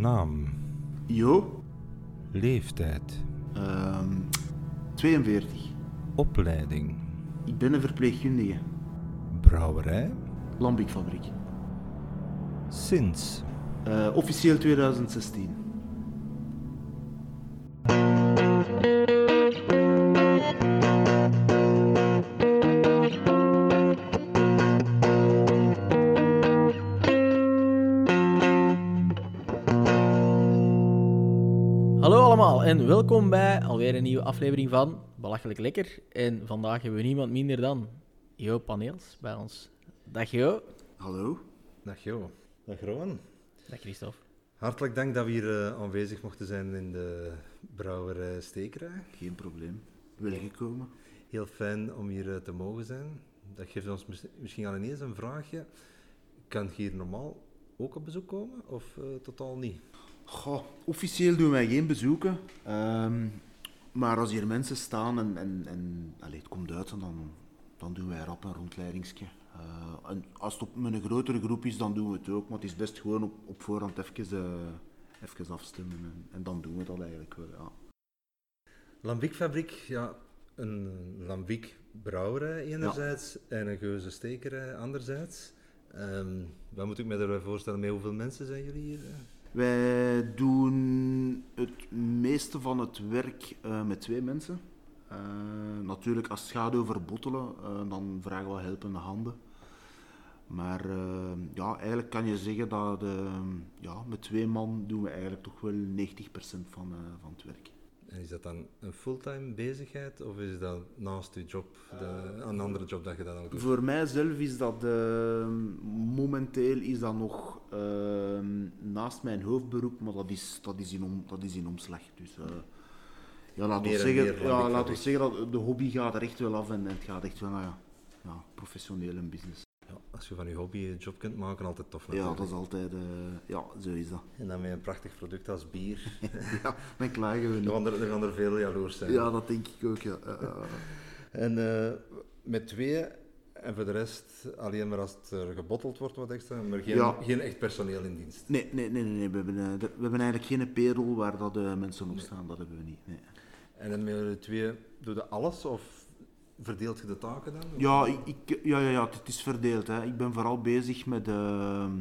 Naam, Jo, leeftijd, ehm 42. opleiding, Ik ben een verpleegkundige. brouwerij, Lambiekfabriek. sinds, Eh, officieel 2016. En welkom bij alweer een nieuwe aflevering van Belachelijk Lekker. En vandaag hebben we niemand minder dan Jo Paneels bij ons. Dag Jo. Hallo. Dag Jo. Dag Rowan. Dag Christophe. Hartelijk dank dat we hier eh, aanwezig mochten zijn in de brouwerij Stekerij. Geen probleem. Welgekomen. Heel fijn om hier eh, te mogen zijn. Dat geeft ons mis- misschien al ineens een vraagje. Kan je hier normaal ook op bezoek komen of eh, totaal niet? Goh, officieel doen wij geen bezoeken. Ehm, maar als hier mensen staan en, en, en allee, het komt uit, dan, dan doen wij rap een rondleidingsje. Eh, en als het op met een grotere groep is, dan doen we het ook. Maar het is best gewoon op, op voorhand even, eh, even afstemmen. En, en dan doen we dat eigenlijk wel, ja. Lambiekfabriek, ja, een lambiek brouwerij enerzijds en een geuze stekerij anderzijds. Ehm, wat moet ik me daarbij voorstellen? Met hoeveel mensen zijn jullie hier? Wij doen het meeste van het werk eh, met twee mensen. Eh, natuurlijk, als het gaat over bottelen, eh, dan vragen we helpende handen. Maar ja, eigenlijk kan je zeggen dat ja, met twee man doen we eigenlijk toch wel 90% van, van het werk. En is dat dan een fulltime bezigheid of is dat naast je job de, een andere job dat je dat ook doet? Voor mijzelf is dat eh, momenteel is dat nog eh, naast mijn hoofdberoep, maar dat is, dat is, in, om, dat is in omslag. Dus eh, ja, laten we Meer en zeggen, meer ja, laten we zeggen dat de hobby gaat er echt wel af en, en het gaat echt wel naar ja, ja, professioneel een business. Als je van je hobby een job kunt maken, altijd tof Ja, dat is altijd, eh, ja, zo is dat. En dan met een prachtig product als bier. ja, dan klagen we Dan niet. gaan er, dan gaan er veel jaloers zijn. Ja, dat denk ik ook, ja. En eh, met twee en voor de rest alleen maar als het er gebotteld wordt wat extra, maar geen, Ja. geen echt personeel in dienst. Nee, nee, nee, nee, nee. We, hebben, eh, de- we hebben eigenlijk geen perel waar dat, eh, mensen op staan, dat hebben we niet. Nee. En dan met de twee, doe je alles of verdeelt je de taken dan? Ja, ik, ik- ja, ja, ja, het is verdeeld. Hè. Ik ben vooral bezig met ehm,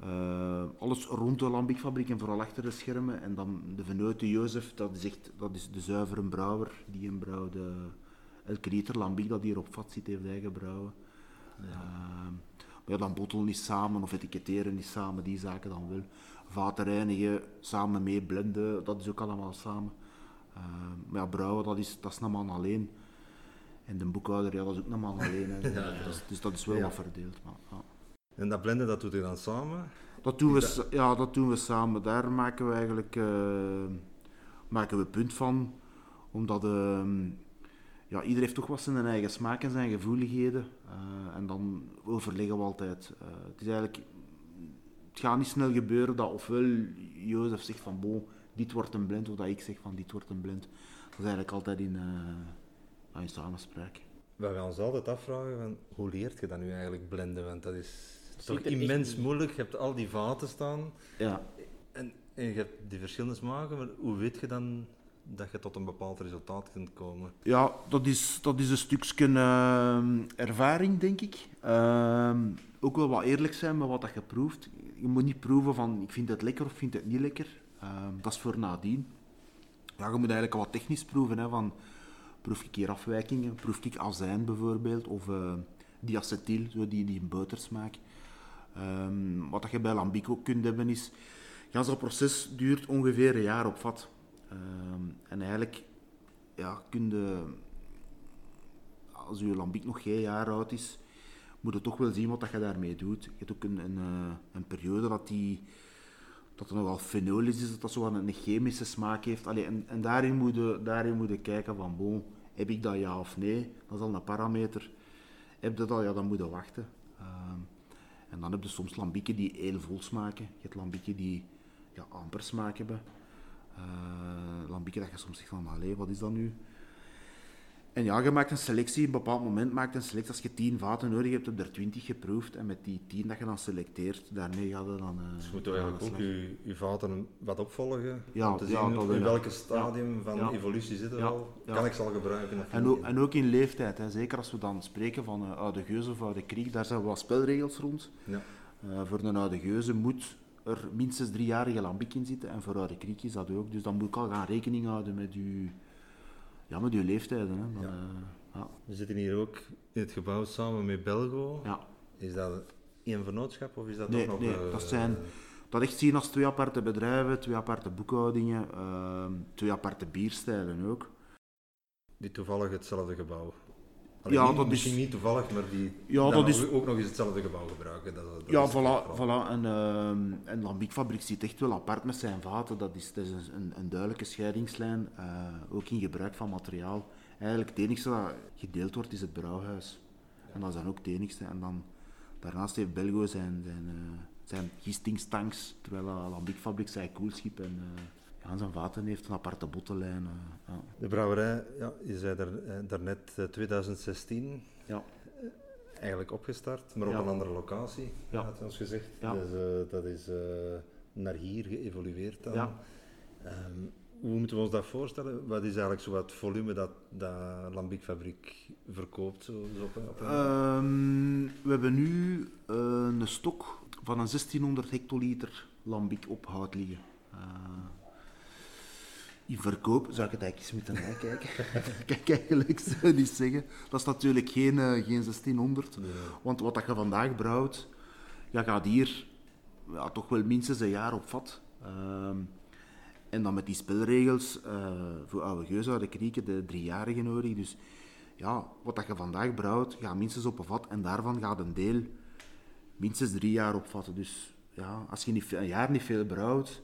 eh, alles rond de lambiekfabriek en vooral achter de schermen. En dan de vennote Jozef, dat is echt dat is de zuivere brouwer. Die een brouwde elke liter lambiek dat hier op vat zit, heeft hij gebrouwen. Ehm, maar ja, dan bottelen is samen of etiketteren is samen, die zaken dan wel. Vaten reinigen, samen mee blenden, dat is ook allemaal samen. Ehm, maar ja, brouwen, dat is, dat is alleen. En de boekhouder, ja, dat is ook een man alleen. Hè. Is- dus dat is wel Ja. wat verdeeld. Maar, ja. En dat blenden, dat doe je dan samen? Dat, doen we, ja, dat doen we samen. Daar maken we eigenlijk eh, maken we punt van. Omdat ehm, ja, ieder heeft toch wat zijn eigen smaak en zijn gevoeligheden. Eh, en dan overleggen we altijd. Eh, het is eigenlijk... Het gaat niet snel gebeuren dat ofwel Jozef zegt van bon, dit wordt een blend, of dat ik zeg van dit wordt een blend. Dat is eigenlijk altijd in, eh, in samenspraak. We gaan ons altijd afvragen, van, hoe leert je dat nu eigenlijk blenden? Want dat is Ziet toch echt immens moeilijk. Je hebt al die vaten staan Ja, en, en je hebt die verschillende smaken, maar hoe weet je dan dat je tot een bepaald resultaat kunt komen? Ja, dat is, dat is een stukje ehm, ervaring, denk ik. Ehm, ook wel wat eerlijk zijn met wat dat je proeft. Je moet niet proeven van ik vind het lekker of vind het niet lekker. Ehm, dat is voor nadien. Ja, je moet eigenlijk wat technisch proeven. Hè, van, proef ik hier afwijkingen? Proef ik azijn bijvoorbeeld? Of eh diacetyl, zo die, die een botersmaak. Ehm, wat dat je bij lambic ook kunt hebben is... Zo'n proces duurt ongeveer een jaar op vat. Ehm, en eigenlijk ja, kun je, als je lambiek nog geen jaar oud is, moet je toch wel zien wat dat je daarmee doet. Je hebt ook een, een, eh, een periode dat, die, dat er nogal fenol is, dat dat zo een, chemische smaak heeft. Allee, en en daarin, moet je, daarin moet kijken van, heb ik dat ja of nee? Dat is al een parameter. Heb je dat, ja, dan moet je wachten. Ehm, en dan heb je soms lambieken die heel vol smaken. Je hebt lambieken die ja, amper smaak hebben. Eh lambieken dat je soms zegt van, allee, wat is dat nu? En ja, je maakt een selectie, op een bepaald moment maakt een selectie. Als je tien vaten nodig hebt, heb je er twintig geproefd. En met die tien dat je dan selecteert, daarmee ga je dan... eh, Dus je moet eigenlijk ook je, je vaten wat opvolgen. Ja, om te ja, zien dat in welke stadium van Ja. evolutie zitten we Ja, al. ja. Kan ik ze al gebruiken En en ook in leeftijd, hè. zeker als we dan spreken van eh, oude geuze of oude kriek, daar zijn wat spelregels rond. Ja. Eh, voor een oude geuze moet er minstens driejarige lambiek in zitten en voor oude kriek is dat ook. Dus dan moet ik al gaan rekening houden met uw, ja, met uw leeftijden. Hè. Dan, Ja. eh, ja. We zitten hier ook in het gebouw samen met Belgo. Ja. Is dat één vernootschap of is dat Nee, toch nog... nee, eh, dat zijn- Dat echt zien als twee aparte bedrijven, twee aparte boekhoudingen, ehm, twee aparte bierstijlen ook. Die toevallig hetzelfde gebouw. Allee, Ja, niet- dat is- misschien niet toevallig, maar die Ja, dat is- ook nog eens hetzelfde gebouw gebruiken. Dat, dat Ja, is voilà, voilà. En, en Lambiekfabriek zit echt wel apart met zijn vaten. Dat is, dat is een, een duidelijke scheidingslijn, eh, ook in gebruik van materiaal. Eigenlijk het enige dat gedeeld wordt is het brouwhuis. En dat is dan ook het enigste. En dan, daarnaast heeft Belgo zijn, zijn, eh, zijn gistingstanks, terwijl uh, Lambiekfabriek zijn koelschip en eh, ja, zijn vaten heeft een aparte bottenlijn. eh, ja. De brouwerij, ja, je zei daar, eh, daarnet eh, 2016 Ja. eigenlijk opgestart, maar op Ja. een andere locatie, Ja. had je ons gezegd. Ja. Dus eh, dat is eh, naar hier geëvolueerd dan. Ja. Ehm, hoe moeten we ons dat voorstellen? Wat is eigenlijk zo het volume dat, dat Lambiekfabriek verkoopt? Zo, zo op, een- op een- Ehm, we hebben nu eh, een stok van een 1600 hectoliter lambiek op hout liggen. Eh, in verkoop zou ik het eigenlijk eens moeten nakijken. Kijk, eigenlijk zou ik niet zeggen. Dat is natuurlijk geen, eh, geen 1600. Nee. Want wat dat je vandaag brouwt, ja, gaat hier ja, toch wel minstens een jaar op vat. Ehm, en dan met die spelregels, eh, voor oude geus, oude krieken, de driejarige nodig. Dus ja, wat dat je vandaag brouwt, gaat minstens op een vat. En daarvan gaat een deel minstens drie jaar opvatten. Dus ja, als je niet, een jaar niet veel brouwt,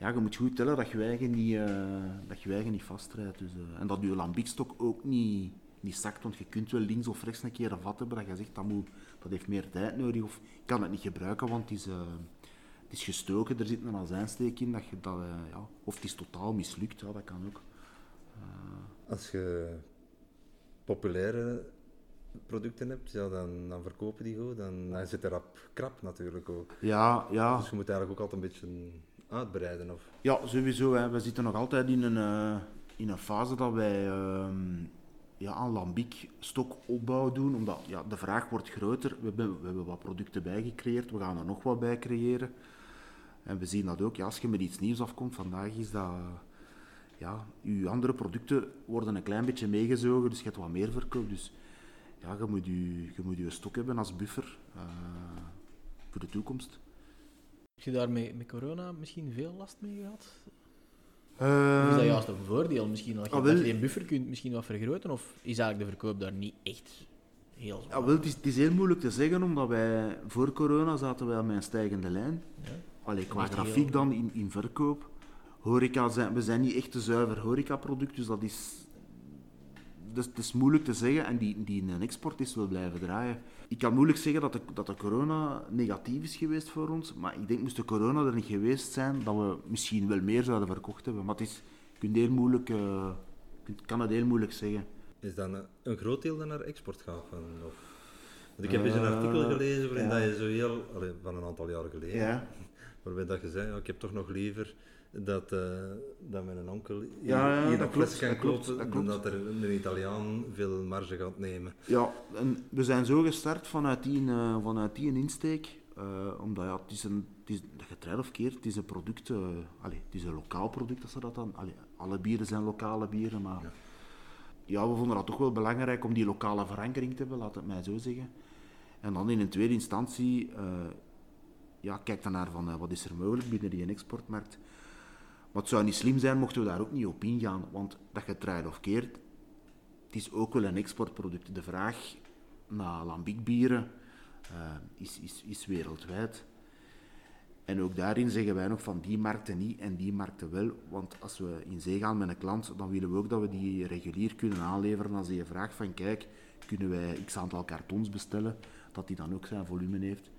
ja, je moet goed tellen dat je eigen niet, eh, dat je eigen niet vastrijdt. Dus, eh, en dat je lambikstok ook niet, niet zakt, want je kunt wel links of rechts een keer een vat hebben dat je zegt dat, moet, dat heeft meer tijd nodig of ik kan het niet gebruiken, want het is, eh, het is gestoken, er zit een azijnsteek in, dat je dat, ja, of het is totaal mislukt, ja, dat kan ook. Als je populaire producten hebt, ja, dan, dan verkopen die goed. Dan, dan zit er rap krap natuurlijk ook. Ja, ja. Dus je moet eigenlijk ook altijd een beetje uitbreiden. Of... Ja, sowieso. Hè. We zitten nog altijd in een, eh, in een fase dat wij ehm ja, aan lambiek stokopbouw doen, omdat ja, de vraag wordt groter. We hebben, we hebben wat producten bijgecreëerd, we gaan er nog wat bij creëren. En we zien dat ook, ja, als je met iets nieuws afkomt, vandaag is dat... Ja, je andere producten worden een klein beetje meegezogen, dus je hebt wat meer verkoop. Dus ja, je moet je, je, moet je stok hebben als buffer eh, voor de toekomst. Heb je daar met, met corona misschien veel last mee gehad? Of Ehm, is dat juist een voordeel misschien? Dat je, ah, wel- dat je die buffer kunt misschien wat vergroten? Of is eigenlijk de verkoop daar niet echt heel zwaar? Ja, wel, het, is, het is heel moeilijk te zeggen, omdat wij voor corona zaten wij met een stijgende lijn. Ja. Allee, qua grafiek heel- dan in, in verkoop. Horeca zijn, we zijn niet echt een zuiver horecaproduct, dus dat is, dus het is moeilijk te zeggen. En die, die in een export is wil blijven draaien. Ik kan moeilijk zeggen dat de, dat de corona negatief is geweest voor ons, maar ik denk moest de corona er niet geweest zijn, dat we misschien wel meer zouden verkocht hebben. Maar het is, je kunt heel moeilijk, eh, kunt- kan het heel moeilijk zeggen. Is dan een, groot deel dat naar export gaat? Van, of... Want ik heb eens een Eh, artikel gelezen waarin ja. dat je zo heel, van een aantal jaren geleden, Ja. waarbij dat je zei, ja, ik heb toch nog liever dat, eh, dat mijn onkel hier, Ja, ja, hier dat klopt, kan kopen, dat dan klopt. dat er een Italiaan veel marge gaat nemen. Ja, en we zijn zo gestart vanuit die, eh, vanuit die insteek. eh, omdat ja, het is een, het is, dat je het of keert, het is een product, allee, het is een lokaal product, als ze dat dan, alle bieren zijn lokale bieren, maar Ja. ja. we vonden dat toch wel belangrijk om die lokale verankering te hebben, laat het mij zo zeggen. En dan in een tweede instantie, ja, kijk dan naar van, wat is er mogelijk binnen die exportmarkt. Maar het zou niet slim zijn mochten we daar ook niet op ingaan, want dat je of keert, het is ook wel een exportproduct. De vraag naar lambiekbieren eh, is, is, is wereldwijd. En ook daarin zeggen wij nog van die markten niet en die markten wel. Want als we in zee gaan met een klant, dan willen we ook dat we die regulier kunnen aanleveren. Als die vraagt van kijk, kunnen wij x aantal kartons bestellen, dat die dan ook zijn volume heeft.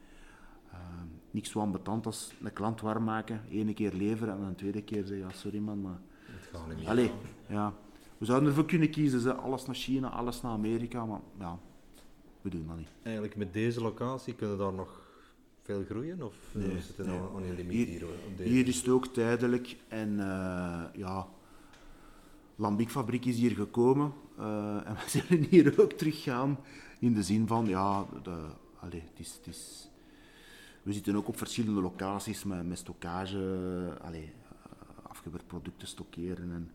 Uh, niks zo ambetant als een klant warm maken, ene keer leveren en dan een tweede keer zeggen, ja, sorry man, maar Het gaat niet meer. Allee, ja. We zouden ervoor kunnen kiezen, ze, alles naar China, alles naar Amerika, maar ja, we doen dat niet. Eigenlijk met deze locatie kunnen daar nog veel groeien? Of Nee, is het nee. aan limiet Hier- hier? op deze? Hier is het ook tijdelijk en eh, ja, Lambiekfabriek is hier gekomen eh, en we zullen hier ook teruggaan in de zin van, ja, de, allee, het is, het is, we zitten ook op verschillende locaties met, met stockage, allee, eh, afgewerkt producten stockeren en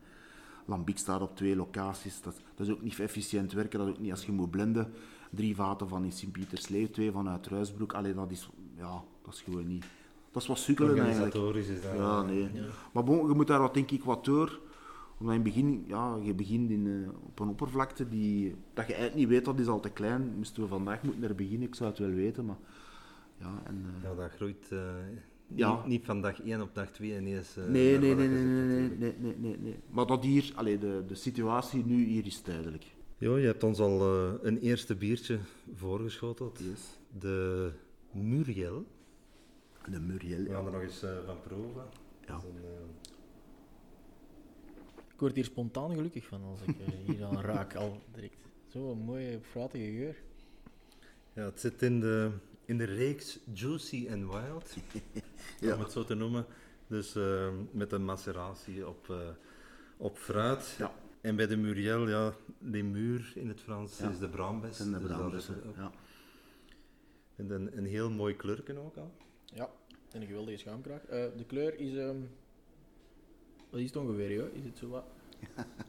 Lambiek staat op twee locaties. Dat, dat is ook niet efficiënt werken, dat is ook niet als je moet blenden. Drie vaten van in Sint-Pietersleeuw, twee vanuit Ruisbroek. Allee, dat is, ja, dat is gewoon niet. Dat is wat sukkelen eigenlijk. Is dat... Ja, nee. Maar bon, je moet daar wat, denk ik wat door. Omdat in het begin, ja, je begint in, eh, op een oppervlakte die, dat je eigenlijk niet weet, dat is al te klein. Moesten we vandaag moeten er beginnen, ik zou het wel weten, maar... Ja, en, eh, Ja, dat groeit eh, Ja. niet, niet van dag 1 op dag 2 ineens. eh, nee, nee, nee, nee, nee, nee, nee, nee, nee. Maar dat hier, allee, de, de situatie nu hier is tijdelijk. Jo, je hebt ons al eh, een eerste biertje voorgeschoteld. Yes. De Muriel. De Muriel, We ja. gaan er nog eens eh, van proeven. Ja. Een, Ik word hier spontaan gelukkig van als ik hier aan raak al direct. Zo'n mooie, fruitige geur. ja, het zit in de, in de reeks Juicy and Wild, Ja. om het zo te noemen. Dus eh, met een maceratie op, eh, op fruit. Ja. En bij de Muriel, ja, Lemur in het Frans Ja. is de braambes. En de Dus is ook- ja. En een, een heel mooi kleurken ook al. Ja, en een geweldige schuimkraag. Eh, de kleur is... ehm, wat is het ongeveer, joh? Is het zo wat...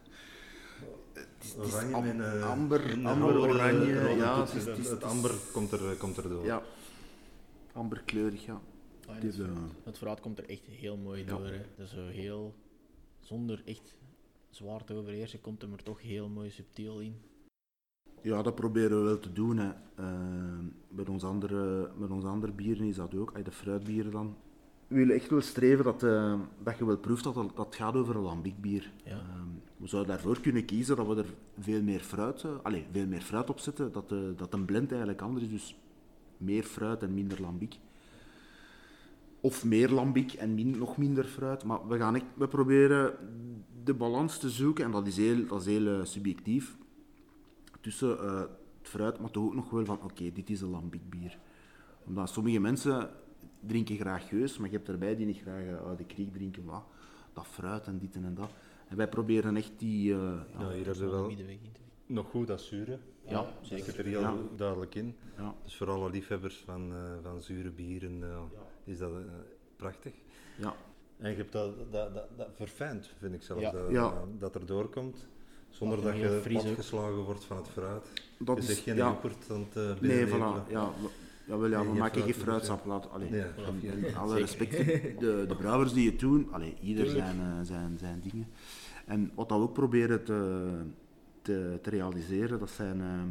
Het is Oranje am- eh, amber, amber, oranje. rode ja, het, is, het, is- is- amber komt er, komt er door. Ja, amberkleurig, ja. Ah, Het is, het, eh, het fruit komt er echt heel mooi Ja. door. Hè. Dus zo heel... Zonder echt zwaar te overheersen, komt hem er toch heel mooi subtiel in. Ja, dat proberen we wel te doen. Hè. Eh, met, ons andere, met onze andere bieren is dat ook, eh, de fruitbieren dan. We willen echt wel streven dat, eh, dat je wel proeft dat het, dat het gaat over een lambiekbier. Ja. Eh, we zouden daarvoor kunnen kiezen dat we er veel meer fruit, eh, allez, veel meer fruit op zetten. Dat, de, dat een blend eigenlijk anders is, dus meer fruit en minder lambiek. Of meer lambiek en min- nog minder fruit. Maar we, gaan we proberen de balans te zoeken, en dat is heel, dat is heel eh, subjectief tussen eh, het fruit, maar toch ook nog wel van, oké, dit is een lambiekbier. Omdat sommige mensen drinken graag geus, maar je hebt erbij die niet graag eh, uit de kriek drinken, wat, dat fruit en dit en dat. En wij proberen echt die... eh, ja, Ja, hier hebben wel nog goed dat zure. Ja, zeker. zit er heel Ja. duidelijk in. ja, Dus voor alle liefhebbers van, eh, van zure bieren eh, is dat prachtig. ja, En je hebt dat, dat, dat, dat verfijnd, vind ik zelf, Ja. dat, Ja. dat er doorkomt. Zonder Dat je platgeslagen wordt van het fruit. dat je is... zegt geen ja, yoghurt aan het uh, nee, voilà. Ja, we, ja, wel, ja, Nee, we maken geen fruit, fruitsap. Laat, allee, Ja, alle Zeker. respect, de, de brouwers die het doen, allee, ieder zijn, eh, zijn, zijn dingen. En wat we ook proberen te, te, te realiseren, dat zijn eh,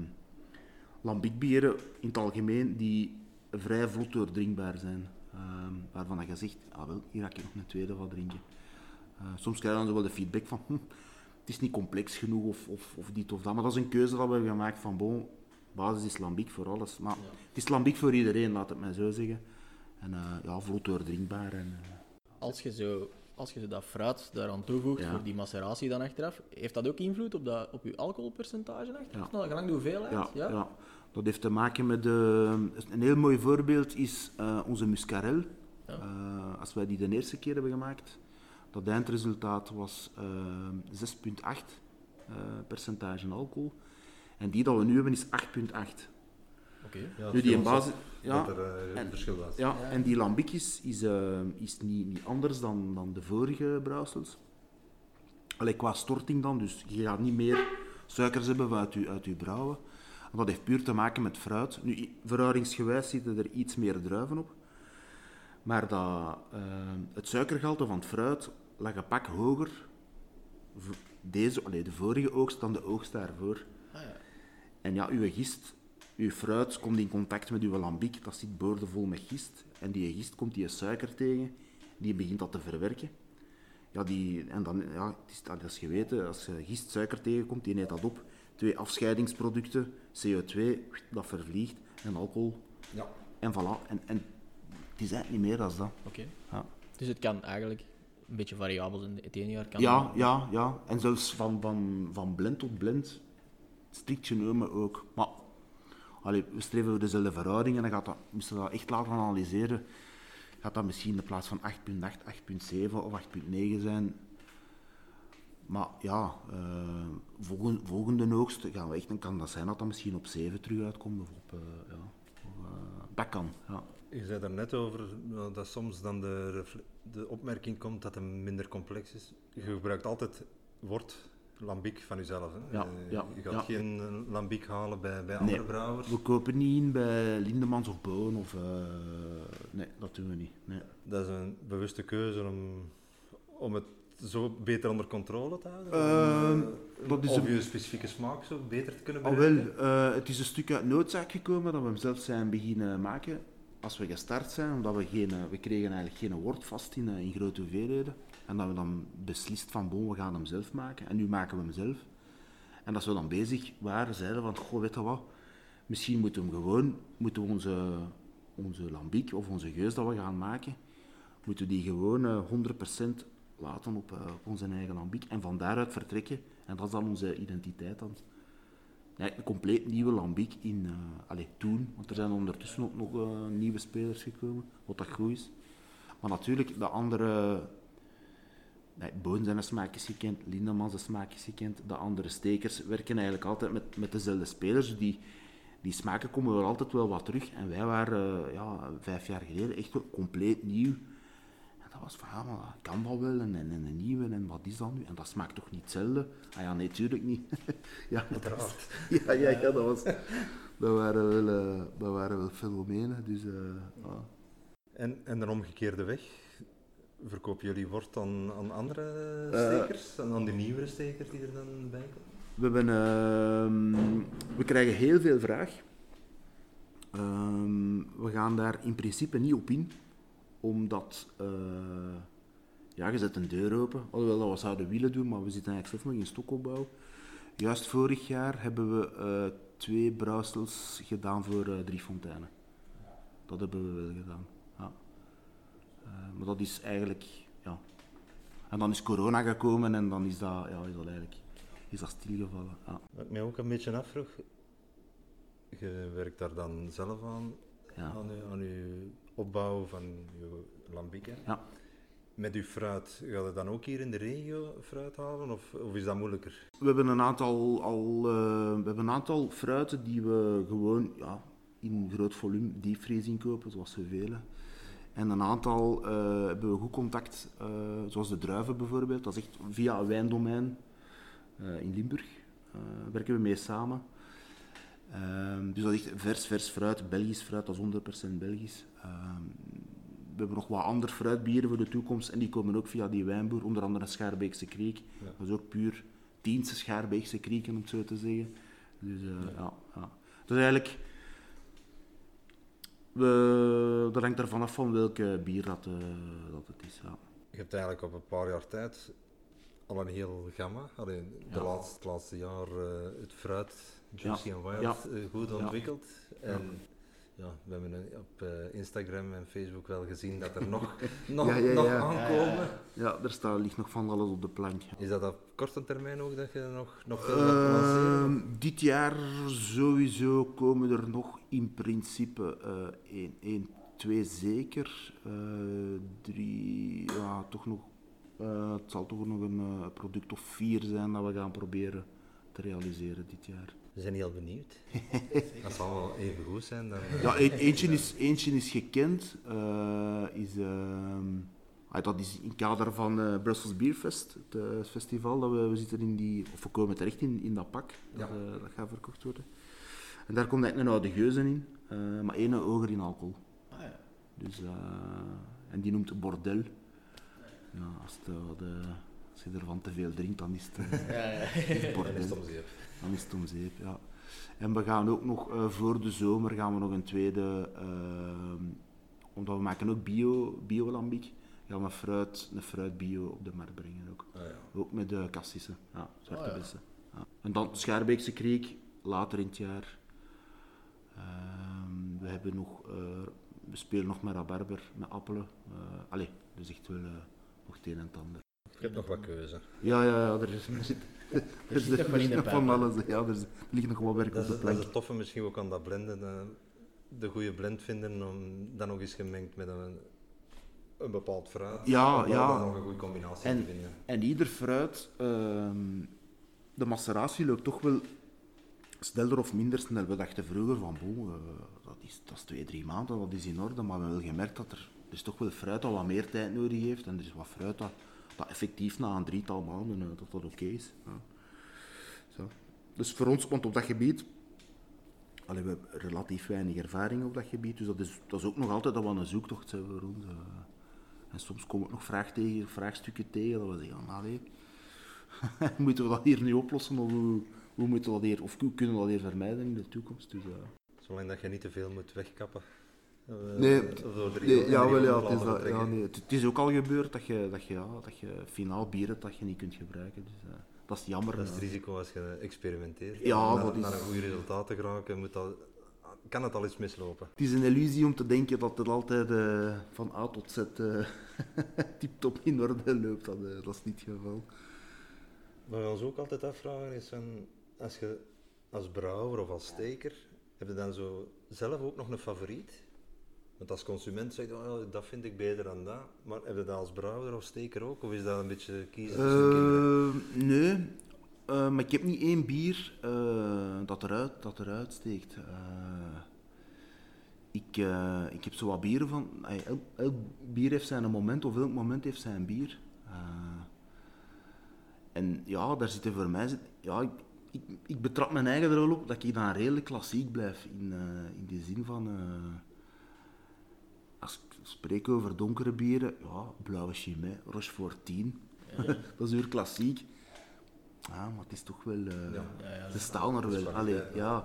lambiekbieren in het algemeen die vrij vlot doordrinkbaar zijn. Ehm, waarvan dat je zegt, ah wel, hier ga ik nog een tweede van drinken. Eh, soms krijg je dan zo wel de feedback van, hm, het is niet complex genoeg of, of, of dit of dat. Maar dat is een keuze dat we hebben gemaakt van, bon, basis is lambiek voor alles. Maar Ja. het is lambiek voor iedereen, laat het mij zo zeggen. En eh, ja, vlot doordrinkbaar. En, eh, Als je, zo, als je zo dat fruit daaraan toevoegt Ja. voor die maceratie dan achteraf, heeft dat ook invloed op, dat, op je alcoholpercentage achteraf? Ja. Nou, gelang de hoeveelheid? ja, Ja? ja? dat heeft te maken met... eh, een heel mooi voorbeeld is eh, onze muscarel. Als wij die de eerste keer hebben gemaakt, dat eindresultaat was eh 6,8 eh, percentage alcohol. En die dat we nu hebben is 8,8. Oké. Ja, Nu die in basis... Ja, er eh, en- verschil was. Ja, Ja. en die lambic is, is, eh, is niet, niet anders dan, dan de vorige brouwsels. Allee, qua storting dan, dus je gaat niet meer suikers hebben uit je, uit je brouwen. En dat heeft puur te maken met fruit. Nu, verhoudingsgewijs zitten er iets meer druiven op. Maar dat, eh, het suikergehalte van het fruit lag een pak hoger deze, allee, de vorige oogst dan de oogst daarvoor. En ja, uw gist, uw fruit komt in contact met uw lambiek, dat zit boordevol met gist. En die gist komt die suiker tegen, die begint dat te verwerken. Ja, die, en dan, ja, het is, dat is geweten, als je gist suiker tegenkomt, die neemt dat op. Twee afscheidingsproducten, CO2, dat vervliegt, en alcohol. Ja. En voilà. En, en het is eigenlijk niet meer dan dat. Oké. Ja. Dus het kan eigenlijk een beetje variabel zijn. Het ene jaar kan Ja, ja, ja. En zelfs van, van, van blend tot blend, strikt genomen ook. Maar allee, we streven voor dezelfde verhouding en dan gaat dat, moesten we dat echt laten analyseren, gaat dat misschien in plaats van 8.8, 8.7 of 8.9 zijn. Maar ja, eh volgende, volgende gaan we echt, dan kan dat zijn dat dat misschien op 7 terug uitkomt. Of op, eh, ja, eh, dat kan, ja. Je zei daar net over dat soms dan de, de opmerking komt dat het minder complex is. Je gebruikt altijd wort lambiek van jezelf. Hè? Ja, Eh, ja, je gaat ja. geen eh, lambiek halen bij, bij andere Nee. brouwers. We kopen niet in bij Lindemans of Boon of... eh, nee, dat doen we niet. Nee. Dat is een bewuste keuze om, om het zo beter onder controle te houden? Om, eh, dat is of een- je specifieke smaak zo beter te kunnen Al bereiken? wel, eh, het is een stuk uit noodzaak gekomen dat we hem zelf zijn beginnen maken als we gestart zijn, omdat we geen, we kregen eigenlijk geen wort vast in, in grote hoeveelheden. En dat we dan beslist van, bon, we gaan hem zelf maken. En nu maken we hem zelf. En als we dan bezig waren, zeiden van, goh, weet je wat, misschien moeten we hem gewoon, moeten we onze, onze lambiek of onze geus dat we gaan maken, moeten we die gewoon eh, 100% laten op, eh, op onze eigen lambiek. En van daaruit vertrekken. En dat is dan onze identiteit dan. Ja, een compleet nieuwe lambiek in, allee, toen, want er zijn ondertussen ook nog nieuwe spelers gekomen, wat dat goed is. Maar natuurlijk, de andere, nee, Boon zijn smaakjes gekend, Lindemans zijn smaakjes gekend, de andere stekers werken eigenlijk altijd met, met dezelfde spelers. Die, die smaken komen wel altijd wel wat terug. En wij waren eh, ja, vijf jaar geleden echt compleet nieuw. En dat was van, ja, maar dat kan wel wel, en, en, en een nieuwe, en wat is dat nu? En dat smaakt toch niet hetzelfde? Ah ja, nee, tuurlijk niet. ja, Uiteraard. ja, ja, ja, dat, was, dat, waren wel, eh, dat waren wel fenomenen. Dus, eh. En, en de omgekeerde weg? Verkopen jullie wort aan, aan andere Eh. stekers? en aan die nieuwere stekers die er dan bij komen? We, hebben, ehm, we krijgen heel veel vraag. Ehm, we gaan daar in principe niet op in, omdat eh, ja, je zet een deur open. Alhoewel dat we zouden willen doen, maar we zitten eigenlijk zelf nog in stokopbouw. Juist vorig jaar hebben we eh, twee brouwsels gedaan voor drie fonteinen. Dat hebben we wel gedaan. Eh, maar dat is eigenlijk, ja. En dan is corona gekomen en dan is dat, ja, is dat eigenlijk is dat stilgevallen. Ja. Wat ik mij ook een beetje afvroeg, je werkt daar dan zelf aan, Ja. aan, je, aan je opbouw van je lambiek. Ja. Met uw fruit, ga je dan ook hier in de regio fruit halen of, of is dat moeilijker? We hebben een aantal, al, eh, we hebben een aantal fruiten die we gewoon ja, in groot volume diepvries kopen, zoals zoveel. En een aantal eh, hebben we goed contact, eh, zoals de druiven bijvoorbeeld. Dat is echt via een wijndomein eh, in Limburg. werken we mee samen. Ehm, dus dat is echt vers, vers fruit, Belgisch fruit, dat is 100% Belgisch. Ehm, we hebben nog wat andere fruitbieren voor de toekomst en die komen ook via die wijnboer, onder andere Schaarbeekse Kriek. Ja. Dat is ook puur Tiense Schaarbeekse Krieken, om het zo te zeggen. Dus ja. Ja, Dus eigenlijk, we, dat hangt ervan af van welke bier dat, eh, dat het is. Ja. Je hebt eigenlijk op een paar jaar tijd al een heel gamma, alleen de Ja. laatste, het laatste jaar eh, het fruit, Juicy and Wild, eh, goed ontwikkeld. En ja, we hebben op eh, Instagram en Facebook wel gezien dat er nog, nog, Ja, ja, nog ja. aankomen. ja, er staat, ligt nog van alles op de plank. Is dat op korte termijn ook dat je nog, nog veel lanceren? Ehm, dit jaar sowieso komen er nog in principe eh 1, 1, 2 zeker. Eh, drie, ja, toch nog. het zal toch nog een product of vier zijn dat we gaan proberen te realiseren dit jaar. We zijn heel benieuwd. dat zal wel even goed zijn. Dan, Ja, e- eentje is, eentje is gekend. eh, is, ehm, ah, dat is in het kader van eh Brussels Beer Fest, het eh, festival. Dat we, we zitten in die, of we komen terecht in, in dat pak dat, Ja. eh, dat gaat verkocht worden. En daar komt eigenlijk een oude geuzen in, eh, maar één hoger in alcohol. Ah, ja. Dus, eh, en die noemt Bordel. Ja, als, het, eh, de, als je ervan te veel drinkt, dan is het, eh, Ja, ja. is het Bordel. Dan is het om zeep, ja. En we gaan ook nog eh, voor de zomer gaan we nog een tweede, ehm, omdat we maken ook bio, bio-lambiek, gaan we fruit, een fruit bio op de markt brengen ook. Ah, ja. Ook met de kassissen, ja, zwarte ja. bessen. Ja. En dan Schaarbeekse Kriek, later in het jaar. Ehm, we hebben nog, eh, we spelen nog met rabarber, met appelen. Eh allee, dus echt wel eh, nog het een en het ander. Je hebt nog wat keuze. Ja, ja, ja, er is, er zit, er zit nog wat in de nog van alles. Ja, er, er ligt nog wat werk Dat op is, de dat is plank. het toffe misschien ook aan dat blenden. eh, de goede blend vinden om dan nog eens gemengd met een, een bepaald fruit. Ja, om ja. nog een goede combinatie En- te vinden. En ieder fruit, ehm, de maceratie loopt toch wel sneller of minder snel. We dachten vroeger van, boe, eh, dat, is, dat is twee, drie maanden, dat is in orde. Maar we hebben wel gemerkt dat er, er is toch wel fruit dat wat meer tijd nodig heeft. En er is wat fruit dat, dat effectief na een drietal maanden eh, dat dat oké is. Zo. Dus voor ons, want op dat gebied, we hebben relatief weinig ervaring op dat gebied. Dus dat is, dat is ook nog altijd dat we een zoektocht zijn voor ons. eh. En soms komen ook nog vraagtegen, vraagstukken tegen dat we zeggen, van, allee, moeten we dat hier nu oplossen of hoe, hoe moeten we dat hier, of kunnen we dat hier vermijden in de toekomst? Dus, ja. Zolang dat je niet te veel moet wegkappen. Eh, Nee, riool- ja, wel, ja, het, is dat, ja, nee, het, is ook al gebeurd dat je, dat je, ja, dat je finaal bier hebt dat je niet kunt gebruiken. Dus, eh, dat is jammer. Dat is het risico als je experimenteert. Ja, Om dat naar, is- naar een goed resultaat te geraken, moet dat, kan het al eens mislopen. Het is een illusie om te denken dat het altijd eh, van A tot Z eh tip-top in orde loopt. Dat, eh, dat is niet het geval. Wat we ons ook altijd afvragen is, van, als je als brouwer of als steker, heb je dan zo zelf ook nog een favoriet? Want als consument zeg je, oh, dat vind ik beter dan dat. Maar heb je dat als brouwer of steker ook? Of is dat een beetje kiezen? Eh, nee, Eh, maar ik heb niet één bier eh, dat, eruit, dat eruit steekt. Ik, ik heb zo wat bieren van. elk, elk bier heeft zijn moment, of elk moment heeft zijn bier. En ja, daar zitten voor mij. zit- Ja, ik, ik, ik betrap mijn eigen er wel op dat ik dan redelijk klassiek blijf. In, in de zin van. Spreek over donkere bieren, ja, blauwe chimay, Rochefort 10. dat is weer klassiek. Ja, maar het is toch wel... Ja. Ja, ja, ze staan er wel. Allee, ja.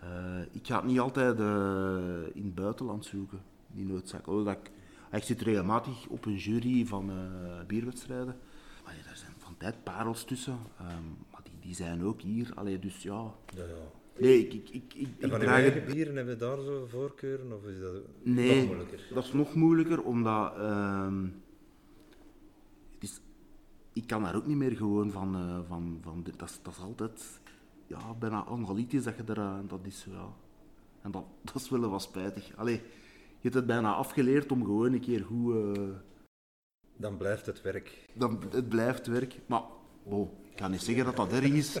Eh, ik ga het niet altijd eh, in het buitenland zoeken, die noodzaak. Hoewel dat ik, ik zit regelmatig op een jury van eh, bierwedstrijden. Allee, daar zijn van tijd parels tussen, ehm, maar die, die zijn ook hier. Allee, dus ja... Ja, ja. Nee, ik, ik, ik, ik, draag het... bieren, hebben daar zo voorkeuren? Of is dat Nee, nog moeilijker? dat is nog moeilijker, omdat ehm, het is, ik kan daar ook niet meer gewoon van, eh, van, van dat, is, dat is altijd ja, bijna analytisch dat je er, eh, dat is, ja. En dat, dat is wel wat spijtig. Allee, je hebt het bijna afgeleerd om gewoon een keer goed, eh, Dan blijft het werk. dan, het blijft werk. Maar, oh, ik ga niet zeggen dat dat erg is.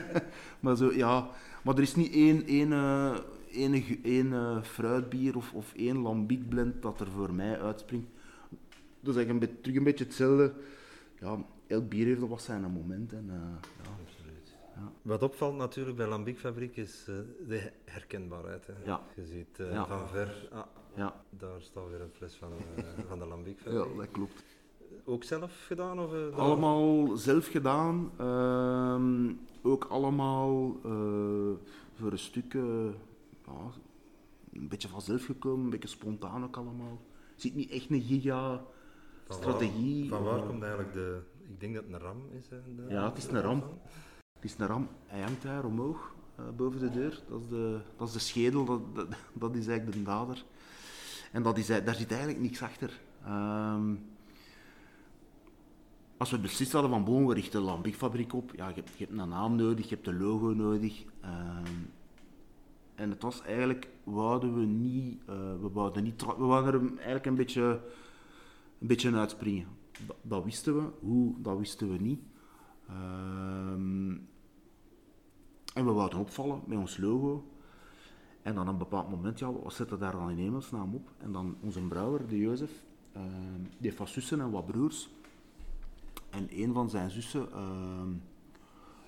maar, zo, ja, maar er is niet één, één, eh, één, één eh, fruitbier of, of één lambic blend dat er voor mij uitspringt. Dat is eigenlijk een, beetje- terug een beetje hetzelfde. Ja, elk bier heeft wat zijn moment. En, eh, ja. Absoluut. Ja. Wat opvalt natuurlijk bij Lambic Fabriek is eh, de herkenbaarheid. Hè. Ja. Je ziet eh, van ver, ah, Ja, daar staat weer een fles van, eh, van de Lambic ja, dat klopt. Ook zelf gedaan? Of, eh, Allemaal zelf gedaan. ehm, ook allemaal eh, voor een stuk eh, ja, een beetje vanzelf gekomen, een beetje spontaan ook allemaal. Er zit niet echt een giga Van strategie. Waar, van waar komt eigenlijk de... Ik denk dat het een ram is. De- Ja, het is een ram. Het is een ram. Hij hangt daar omhoog, boven de deur. Dat is de, dat is de schedel, dat, dat, dat is eigenlijk de dader. En dat is, daar zit eigenlijk niks achter. Ehm, als we beslist hadden van, bon, we richten een lambiekfabriek op, ja, je, hebt, een naam nodig, je hebt een logo nodig. Ehm, en het was eigenlijk, wouden we niet, eh, we wouden niet, we wouden er eigenlijk een beetje, een beetje uitspringen. Dat, wisten we, hoe, dat wisten we niet. Ehm, en we wouden opvallen met ons logo. En dan op een bepaald moment, ja, we zetten daar dan in hemelsnaam op. En dan onze brouwer, de Jozef, ehm, die heeft wat zussen en wat broers. En een van zijn zussen, ehm,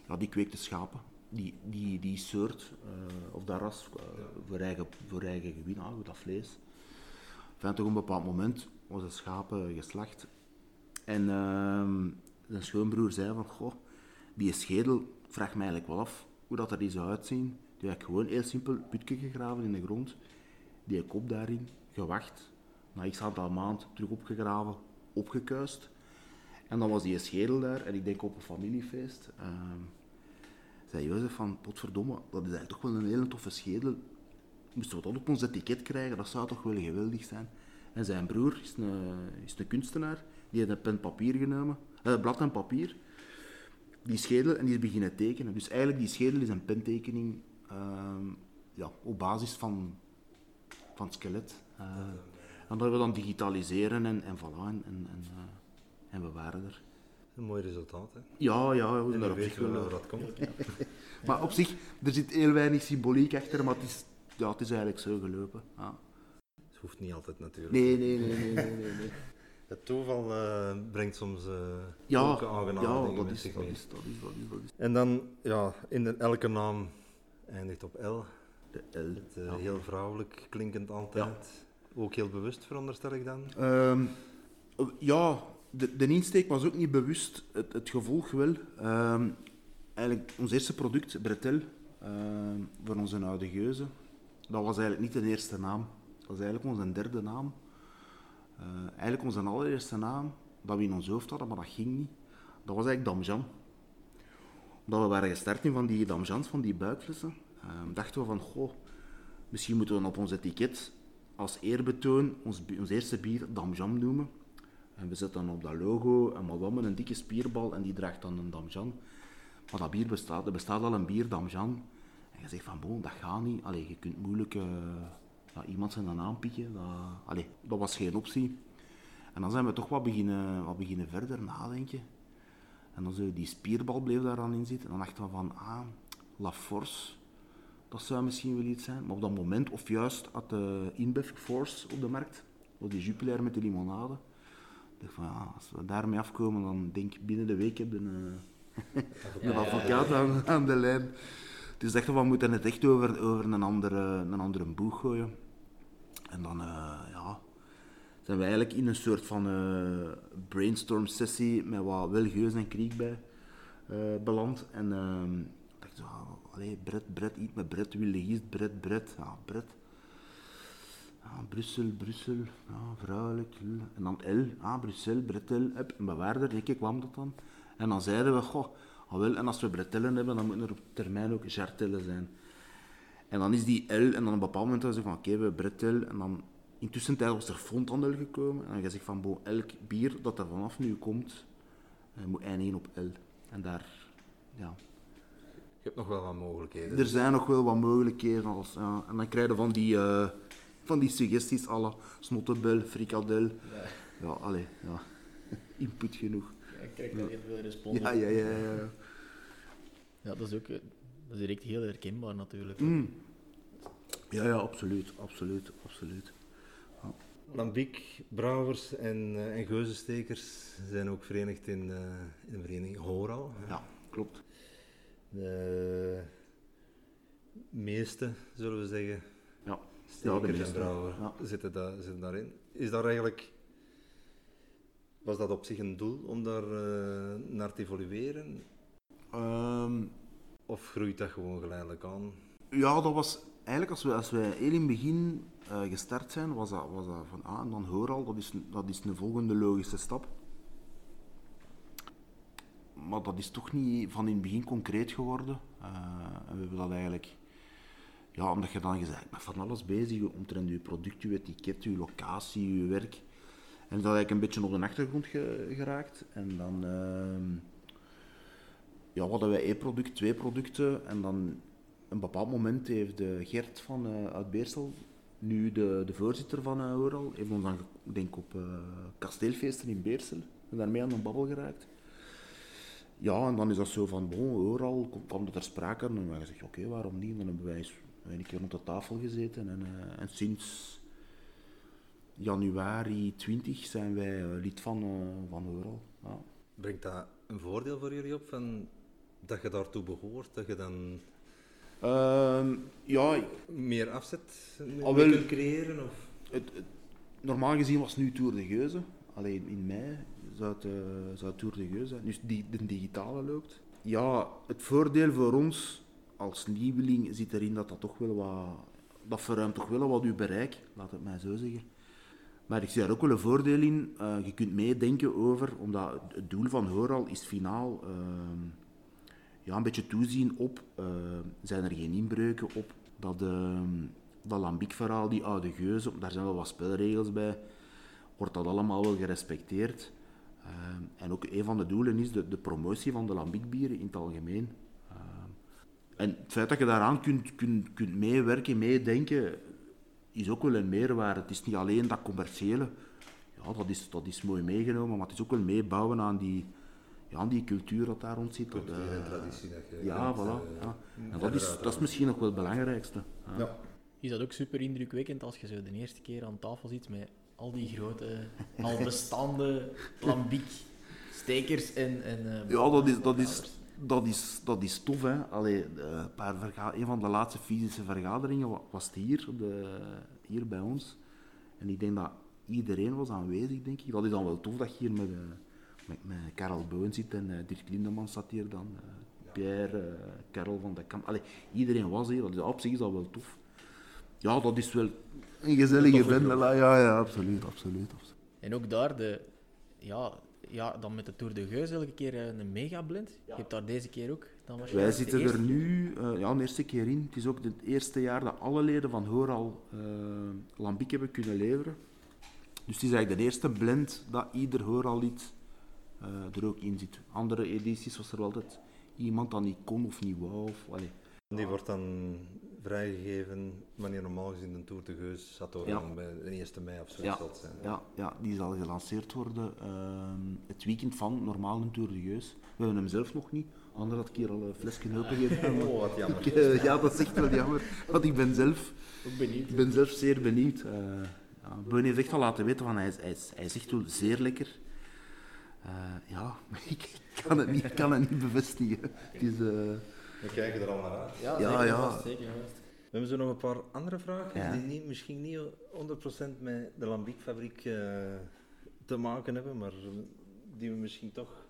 ja, die kweekte schapen. Die, die, die soort, eh, of dat ras, eh, voor, eigen, voor eigen gewin, ah, dat vlees. Enfin, toch op een bepaald moment was de schapen geslacht. En ehm, zijn schoonbroer zei van, goh, die schedel, ik vraag me eigenlijk wel af hoe dat er die zou uitzien. Die heb ik gewoon heel simpel putje gegraven in de grond. Die kop daarin, gewacht. Na x aantal maand terug opgegraven, opgekuist. En dan was die schedel daar, en ik denk op een familiefeest. ehm, zei Jozef van, potverdomme, dat is eigenlijk toch wel een hele toffe schedel. Moesten we dat op ons etiket krijgen, dat zou toch wel geweldig zijn. En zijn broer is een, is kunstenaar, Die heeft een pen papier genomen, eh, blad en papier, die schedel en die is beginnen tekenen. Dus eigenlijk die schedel is een pentekening ehm, ja, op basis van, van het skelet. Uh, en dat we dan digitaliseren en, en voilà, en, en, uh, en we waren er. Een mooi resultaat, hè? Ja, ja. En daar op zich wel waar dat komt. maar op zich, er zit heel weinig symboliek achter, maar het is, ja, het is eigenlijk zo gelopen. Ja. Het hoeft niet altijd natuurlijk. Nee, nee, nee, nee, nee, nee, nee. Het toeval uh, brengt soms uh, ja, aangename ja, dingen dat is, zich dat mee. is, dat is, dat is, dat is. En dan, ja, in de, elke naam eindigt op L. De L. Het, uh, ja. Heel vrouwelijk klinkend altijd. Ook heel bewust, veronderstel ik dan? Um, ja, de, de insteek was ook niet bewust, het, het gevolg wel. Um, eigenlijk, ons eerste product, Bretel, um, voor onze oude geuze, dat was eigenlijk niet de eerste naam. Dat was eigenlijk onze derde naam. Uh, eigenlijk onze allereerste naam, dat we in ons hoofd hadden, maar dat ging niet. Dat was eigenlijk Damjan. Omdat we waren gestart in van die Damjans, van die buikflessen, um, dachten we van, goh, misschien moeten we op ons etiket als eerbetoon ons, ons eerste bier Damjam noemen. En we zetten dan op dat logo een madame, een dikke spierbal, en die draagt dan een Damjan. Maar dat bier bestaat, er bestaat al een bier Damjan. En je zegt van, bon, dat gaat niet. Allee, je kunt moeilijk ja, iemand zijn dan aanpikken. Dat, dat was geen optie. En dan zijn we toch wat beginnen, wat beginnen verder nadenken. En dan zo, die spierbal bleef daar dan in zitten. En dan dachten we van, ah, La Force, dat zou misschien wel iets zijn. Maar op dat moment, of juist, had de InBev Force op de markt. Dat die Jupiler met de limonade. Ik dacht van, ja, als we daarmee afkomen, dan denk ik binnen de week heb je een, een advocaat aan, aan, de lijn. Dus dachten we, we moeten het echt over, over een, andere, een andere boeg gooien. En dan, uh, ja, zijn we eigenlijk in een soort van uh, brainstorm sessie met wat Wilgeus en Kriek bij uh, beland. En uh, dacht oh, allee, Brett, Brett, iets met Brett, Wilde Giest, Brett, Brett, ja, Brett. Brussel, Brussel, ja, vrouwelijk. En dan L, ah, Brussel, Brettel, up, een bewaarder, ik kwam dat dan. En dan zeiden we, goh, ah, wel, en als we Brettellen hebben, dan moet er op termijn ook Jartellen zijn. En dan is die L, en dan op een bepaald moment was ik van, oké, okay, we hebben Brettel, en dan intussen tijd was er Fontandel gekomen, en dan gezegd van, bo, elk bier dat er vanaf nu komt, uh, moet eindigen op L. En daar, ja, je hebt nog wel wat mogelijkheden. Er zijn nog wel wat mogelijkheden. Als, ja. En dan krijg je van die, uh, van die suggesties alle snottebel, frikadel. Ja, ja allee, ja. Input genoeg. Ja, ik krijg wel heel veel respons. Ja, ja, ja, ja. Ja, dat is ook dat is direct heel herkenbaar natuurlijk. Mm. Ja, ja, absoluut, absoluut, absoluut. Ja. Lambiek, brouwers en, uh, en geuzenstekers zijn ook verenigd in, uh, in de vereniging Horal. Ja, klopt. De meeste, zullen we zeggen, ja. Ja, en brouwer ja. zitten, da zitten daarin. Is daar eigenlijk, was dat op zich een doel om daar uh, naar te evolueren? Um, of groeit dat gewoon geleidelijk aan? Ja, dat was eigenlijk als we, als we heel in het begin uh, gestart zijn, was dat, was dat van ah, en dan hoor al, dat is, dat is een volgende logische stap maar dat is toch niet van in het begin concreet geworden. Uh, en we hebben dat eigenlijk, ja, omdat je dan gezegd met van alles bezig omtrent je product, je etiket, je locatie, je werk. En dat eigenlijk een beetje op de achtergrond ge geraakt. En dan uh, ja, hadden wij één product, twee producten. En dan een bepaald moment heeft de Gert van uh, uit Beersel, nu de, de voorzitter van uh, Oral, heeft ons dan, denk op uh, kasteelfeesten in Beersel, daarmee aan de babbel geraakt. Ja, en dan is dat zo van, bon, overal kwam dat ter sprake. En dan hebben gezegd, oké, waarom niet? En dan hebben wij een keer rond de tafel gezeten. En, uh, en sinds januari 20 zijn wij uh, lid van, uh, van Overal. Ja. Brengt dat een voordeel voor jullie op, van dat je daartoe behoort? Dat je dan uh, ja, meer afzet al wel, kunt creëren? Of? Het, het, normaal gezien was nu Tour de Geuze. Alleen in mei zou het, uh, zou Tour de Geuze zijn. Dus die, de digitale loopt. Ja, het voordeel voor ons als nieuweling zit erin dat dat toch wel wat... Dat verruimt toch wel wat uw bereik, laat het mij zo zeggen. Maar ik zie daar ook wel een voordeel in. Uh, je kunt meedenken over, omdat het doel van Horal is finaal uh, ja, een beetje toezien op, uh, zijn er geen inbreuken op, dat, dat lambiekverhaal, die oude geuze, daar zijn wel wat spelregels bij, wordt dat allemaal wel gerespecteerd. Ehm, en ook een van de doelen is de, de promotie van de lambiekbieren in het algemeen. En het feit dat je daaraan kunt, kunt, kunt meewerken, meedenken, is ook wel een meerwaarde. Het is niet alleen dat commerciële, ja, dat is, dat is mooi meegenomen, maar het is ook wel meebouwen aan die, ja, aan die cultuur dat daar rond zit. Dat, Cultuur en eh, traditie dat je ja, kent, voilà. eh, ja. En dat, is, dat is misschien nog wel het belangrijkste. Ja. Ja. Is dat ook super indrukwekkend als je zo de eerste keer aan tafel zit met al die grote, al bestaande lambiek stekers en... en eh, Ja, dat is, dat is, dat is, dat is tof. Hè. Allee, eh, een, paar verga- een van de laatste fysische vergaderingen wa- was het hier, op de, hier bij ons. En ik denk dat iedereen was aanwezig, denk ik. Dat is dan wel tof dat je hier met, eh, met, met Karel Boon zit en eh, Dirk Lindeman zat hier dan. eh, Pierre, eh Karel van de Kamp. Allee, iedereen was hier. Dat is, op zich is dat wel tof. Ja, dat is wel een gezellige bende. Ja, ja, absoluut, absoluut. absoluut. En ook daar, de, ja, ja, dan met de Tour de Geus elke keer eh, een megablend. Je hebt daar deze keer ook. Dan Wij zitten er nu eh, ja, de eerste keer in. Het is ook het eerste jaar dat alle leden van Hooral eh lambiek hebben kunnen leveren. Dus het is eigenlijk de eerste blend dat ieder Hooral-lid eh, er ook in zit. Andere edities was er altijd iemand dat niet kon of niet wou. Of, allee. Die wordt dan vrijgegeven wanneer normaal gezien de Tour de Geus zat door Ja. dan bij de 1 mei of zo Ja. zijn. Ja, ja, die zal gelanceerd worden ehm, het weekend van normaal een Tour de Geus. We hebben hem zelf nog niet. Anders had ik hier al een flesje open gedaan. Oh, wat jammer. Ik, eh, ja, dat is echt wel jammer. Want ik ben zelf benieuwd. Ik ben zelf zeer benieuwd. Eh ja, Boon heeft echt al laten weten van hij is, hij hij is echt wel zeer lekker. Eh, ja, maar ik kan het niet, ik kan het niet bevestigen. Het is, We kijken er al naar uit. Ja, Ja, zeker ja. vast, zeker vast. We hebben zo nog een paar andere vragen Ja. die niet, misschien niet 100% met de Lambiekfabriek eh te maken hebben, maar die we misschien toch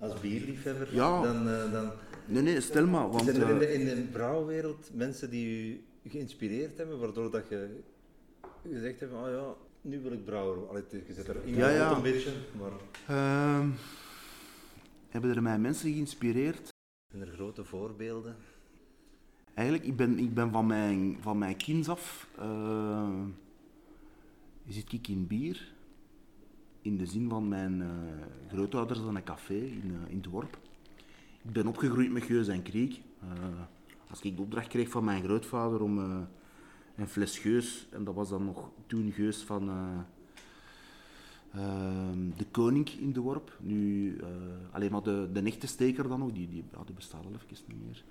als bierliefhebber Ja. dan, eh, dan nee, nee, stel maar. Want, zijn er in eh, de, in de brouwwereld mensen die u geïnspireerd hebben, waardoor dat je gezegd hebt, oh ja, nu wil ik brouwer. Allee, je zit er in Ja, ja. een beetje, maar ehm, hebben er mij mensen geïnspireerd? Zijn er grote voorbeelden? Eigenlijk, ik ben, ik ben van, mijn, van mijn kinds af... eh, zit ik in bier. In de zin van mijn eh, grootouders hadden een café in, eh, in het dorp. Ik ben opgegroeid met Geus en Kriek. Als ik de opdracht kreeg van mijn grootvader om een fles Geus, en dat was dan nog toen Geus van de Koning in de worp. Nu, eh, alleen maar de, de echte steker dan nog, die, die, bestaat al even niet meer.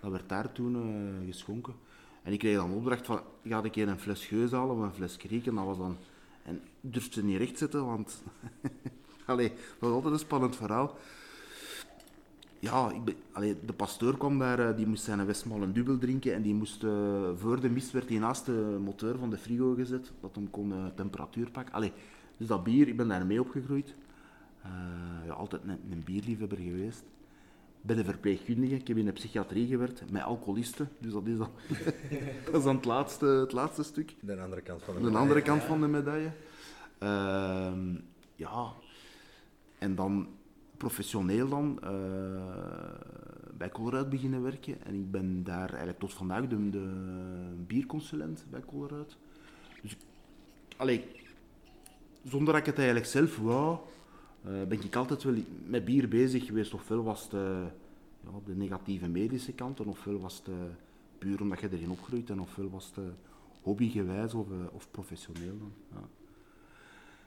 Dat werd daar toen eh, geschonken. En ik kreeg dan opdracht van, ga een keer een fles Geus halen of een fles Kriek. En dat was dan... En ik durfde niet recht zetten, want... Allee, dat was altijd een spannend verhaal. Ja, ik ben, de pastoor kwam daar, eh, die moest zijn Westmaal een dubbel drinken en die moest, voor de mist werd hij naast de motor van de frigo gezet, dat hem kon eh, temperatuur pakken. Allee, dus dat bier, ik ben daar mee opgegroeid. Eh, ja, altijd een, een bierliefhebber geweest. Bij de verpleegkundige, ik heb in de psychiatrie gewerkt, met alcoholisten, dus dat is dan, dat is dan het, laatste, het laatste stuk. De andere kant van de De andere kant van de medaille. Ehm, ja, en dan professioneel dan eh, bij Colruyt beginnen werken. En ik ben daar eigenlijk tot vandaag de, de bierconsulent bij Colruyt. Dus allee, zonder dat ik het eigenlijk zelf wou, eh, ben ik altijd wel met bier bezig geweest. Ofwel was het eh, ja, de negatieve medische kant, en ofwel was het eh, puur omdat je erin opgroeit, en ofwel was het hobbygewijs of, of professioneel dan. Ja.